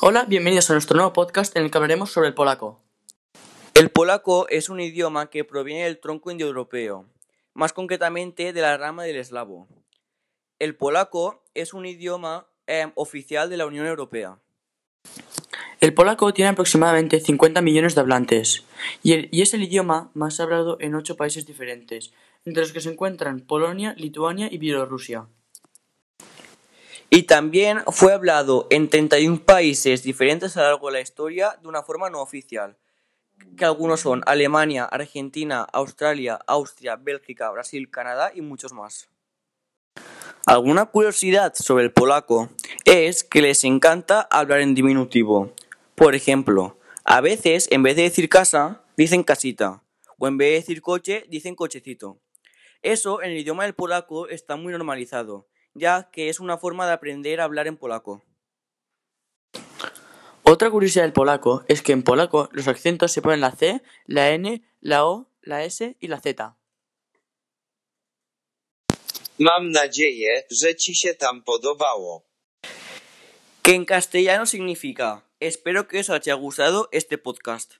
Hola, bienvenidos a nuestro nuevo podcast en el que hablaremos sobre el polaco. El polaco es un idioma que proviene del tronco indoeuropeo, más concretamente de la rama del eslavo. El polaco es un idioma em, oficial de la Unión Europea. El polaco tiene aproximadamente 50 millones de hablantes y, y es el idioma más hablado en ocho países diferentes, entre los que se encuentran Polonia, Lituania y Bielorrusia. Y también fue hablado en 31 países diferentes a lo largo de la historia de una forma no oficial, que algunos son Alemania, Argentina, Australia, Austria, Bélgica, Brasil, Canadá y muchos más. Alguna curiosidad sobre el polaco es que les encanta hablar en diminutivo. Por ejemplo, a veces en vez de decir casa, dicen casita, o en vez de decir coche, dicen cochecito. Eso en el idioma del polaco está muy normalizado, ya que es una forma de aprender a hablar en polaco. Otra curiosidad del polaco es que en polaco los acentos se ponen la C, la N, la O, la S y la Z. Mam nadzieję, że ci się tam podobało. Que en castellano significa Espero que os haya gustado este podcast.